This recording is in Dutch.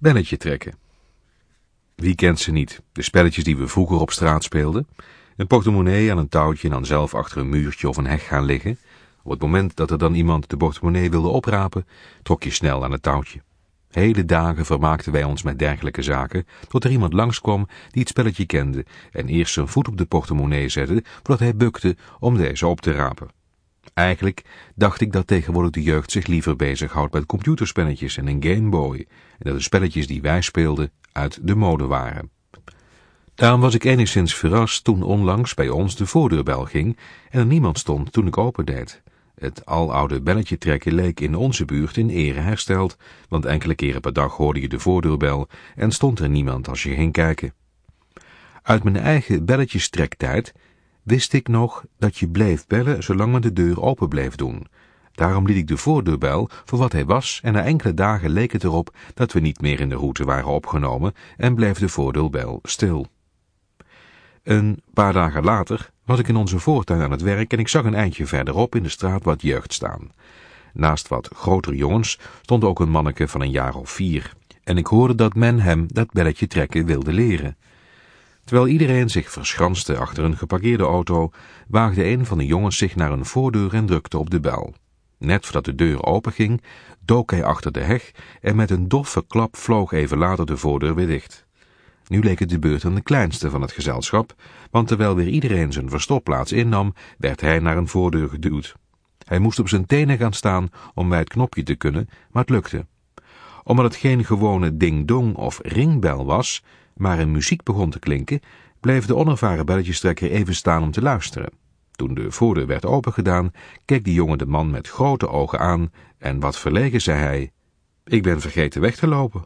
Belletje trekken. Wie kent ze niet? De spelletjes die we vroeger op straat speelden. Een portemonnee aan een touwtje en dan zelf achter een muurtje of een heg gaan liggen. Op het moment dat er dan iemand de portemonnee wilde oprapen, trok je snel aan het touwtje. Hele dagen vermaakten wij ons met dergelijke zaken, tot er iemand langskwam die het spelletje kende en eerst zijn voet op de portemonnee zette voordat hij bukte om deze op te rapen. Eigenlijk dacht ik dat tegenwoordig de jeugd zich liever bezighoudt met computerspelletjes en een Game Boy en dat de spelletjes die wij speelden uit de mode waren. Daarom was ik enigszins verrast toen onlangs bij ons de voordeurbel ging en er niemand stond toen ik opendeed. Het aloude belletje trekken leek in onze buurt in ere hersteld, want enkele keren per dag hoorde je de voordeurbel en stond er niemand als je ging kijken. Uit mijn eigen belletjestrektijd wist ik nog dat je bleef bellen zolang men de deur open bleef doen. Daarom liet ik de voordeurbel voor wat hij was en na enkele dagen leek het erop dat we niet meer in de route waren opgenomen en bleef de voordeurbel stil. Een paar dagen later was ik in onze voortuin aan het werk en ik zag een eindje verderop in de straat wat jeugd staan. Naast wat grotere jongens stond ook een manneke van een jaar of vier en ik hoorde dat men hem dat belletje trekken wilde leren. Terwijl iedereen zich verschanste achter een geparkeerde auto, waagde een van de jongens zich naar een voordeur en drukte op de bel. Net voordat de deur openging, dook hij achter de heg en met een doffe klap vloog even later de voordeur weer dicht. Nu leek het de beurt aan de kleinste van het gezelschap, want terwijl weer iedereen zijn verstopplaats innam, werd hij naar een voordeur geduwd. Hij moest op zijn tenen gaan staan om bij het knopje te kunnen, maar het lukte. Omdat het geen gewone ding-dong of ringbel was, maar een muziek begon te klinken, bleef de onervaren belletjestrekker even staan om te luisteren. Toen de voordeur werd opengedaan, keek die jongen de man met grote ogen aan en wat verlegen zei hij, ik ben vergeten weg te lopen.